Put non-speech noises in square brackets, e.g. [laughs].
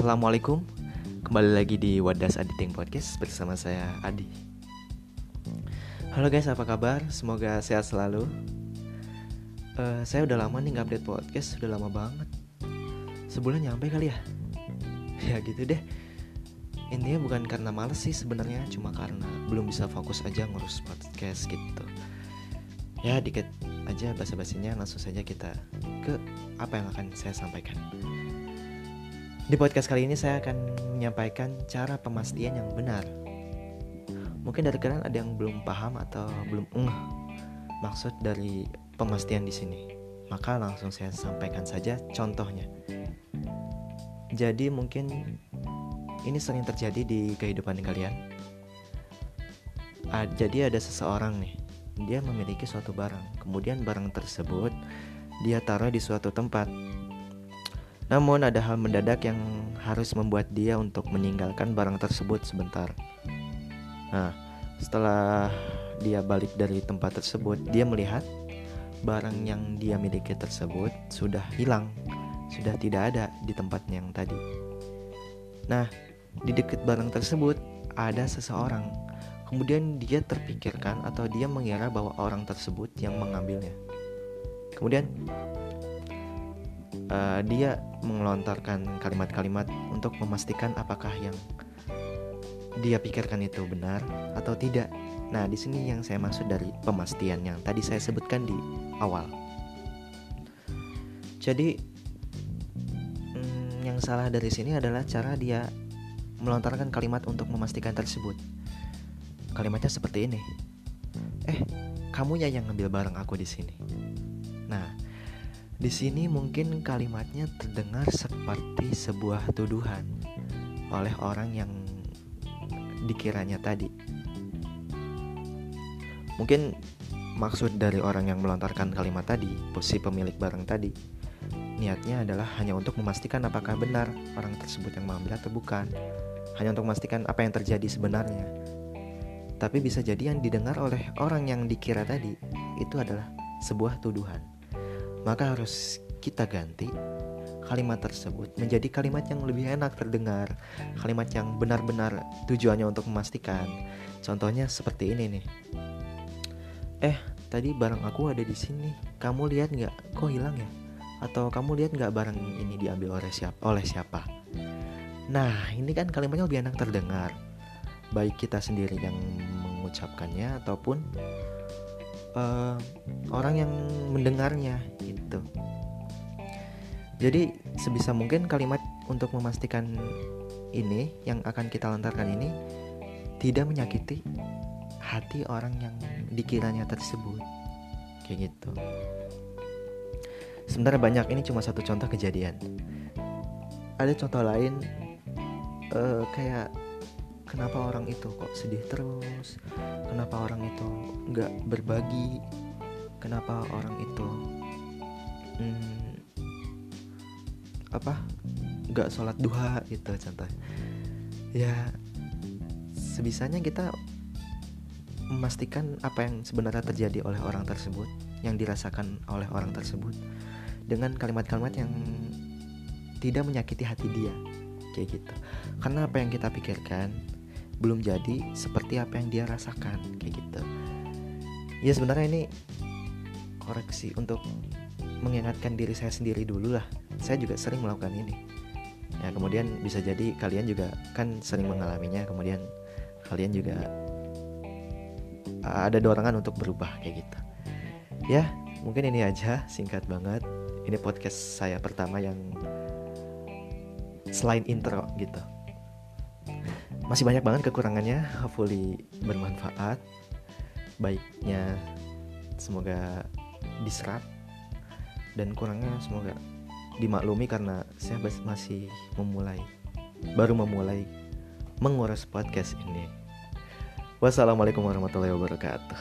Assalamualaikum. Kembali lagi di Wadas Editing Podcast bersama saya Adi. Halo guys apa kabar? Semoga sehat selalu. Uh, Saya udah lama nih gak update podcast Udah lama banget. Sebulan nyampe kali ya? [laughs] Ya gitu deh. Intinya bukan karena males sih sebenarnya Cuma karena belum bisa fokus aja ngurus podcast gitu. Ya dikit aja basa-basinya langsung saja kita ke apa yang akan saya sampaikan di podcast kali ini saya akan menyampaikan cara pemastian yang benar. Mungkin dari kalian ada yang belum paham atau belum ngeh maksud dari pemastian di sini. Maka langsung saya sampaikan saja contohnya. Jadi mungkin ini sering terjadi di kehidupan kalian. jadi ada seseorang nih, dia memiliki suatu barang. Kemudian barang tersebut dia taruh di suatu tempat namun ada hal mendadak yang harus membuat dia untuk meninggalkan barang tersebut sebentar. Nah, setelah dia balik dari tempat tersebut, dia melihat barang yang dia miliki tersebut sudah hilang, sudah tidak ada di tempat yang tadi. Nah, di dekat barang tersebut ada seseorang. Kemudian dia terpikirkan atau dia mengira bahwa orang tersebut yang mengambilnya. Kemudian uh, dia mengelontarkan kalimat-kalimat untuk memastikan apakah yang dia pikirkan itu benar atau tidak. Nah, di sini yang saya maksud dari pemastian yang tadi saya sebutkan di awal. Jadi, hmm, yang salah dari sini adalah cara dia melontarkan kalimat untuk memastikan tersebut. Kalimatnya seperti ini. Eh, kamunya yang ngambil barang aku di sini. Nah, di sini mungkin kalimatnya terdengar seperti sebuah tuduhan oleh orang yang dikiranya tadi. Mungkin maksud dari orang yang melontarkan kalimat tadi, posisi pemilik barang tadi, niatnya adalah hanya untuk memastikan apakah benar orang tersebut yang mengambil atau bukan. Hanya untuk memastikan apa yang terjadi sebenarnya. Tapi bisa jadi yang didengar oleh orang yang dikira tadi itu adalah sebuah tuduhan maka harus kita ganti kalimat tersebut menjadi kalimat yang lebih enak terdengar, kalimat yang benar-benar tujuannya untuk memastikan. Contohnya seperti ini nih. Eh, tadi barang aku ada di sini. Kamu lihat nggak? Kok hilang ya? Atau kamu lihat nggak barang ini diambil oleh siapa? Oleh siapa? Nah, ini kan kalimatnya lebih enak terdengar. Baik kita sendiri yang mengucapkannya ataupun uh, orang yang mendengarnya gitu. Jadi sebisa mungkin kalimat untuk memastikan ini yang akan kita lontarkan ini tidak menyakiti hati orang yang dikiranya tersebut. Kayak gitu. Sebenarnya banyak ini cuma satu contoh kejadian. Ada contoh lain uh, kayak kenapa orang itu kok sedih terus kenapa orang itu nggak berbagi kenapa orang itu hmm, apa? Nggak sholat duha gitu contoh ya sebisanya kita memastikan apa yang sebenarnya terjadi oleh orang tersebut yang dirasakan oleh orang tersebut dengan kalimat-kalimat yang tidak menyakiti hati dia kayak gitu. Karena apa yang kita pikirkan belum jadi seperti apa yang dia rasakan kayak gitu. Ya sebenarnya ini koreksi untuk mengingatkan diri saya sendiri dulu lah. Saya juga sering melakukan ini. Ya kemudian bisa jadi kalian juga kan sering mengalaminya kemudian kalian juga ada dorongan untuk berubah kayak gitu. Ya mungkin ini aja singkat banget. Ini podcast saya pertama yang selain intro gitu. Masih banyak banget kekurangannya hopefully bermanfaat. Baiknya semoga diserap dan kurangnya semoga dimaklumi karena saya masih memulai baru memulai mengurus podcast ini. Wassalamualaikum warahmatullahi wabarakatuh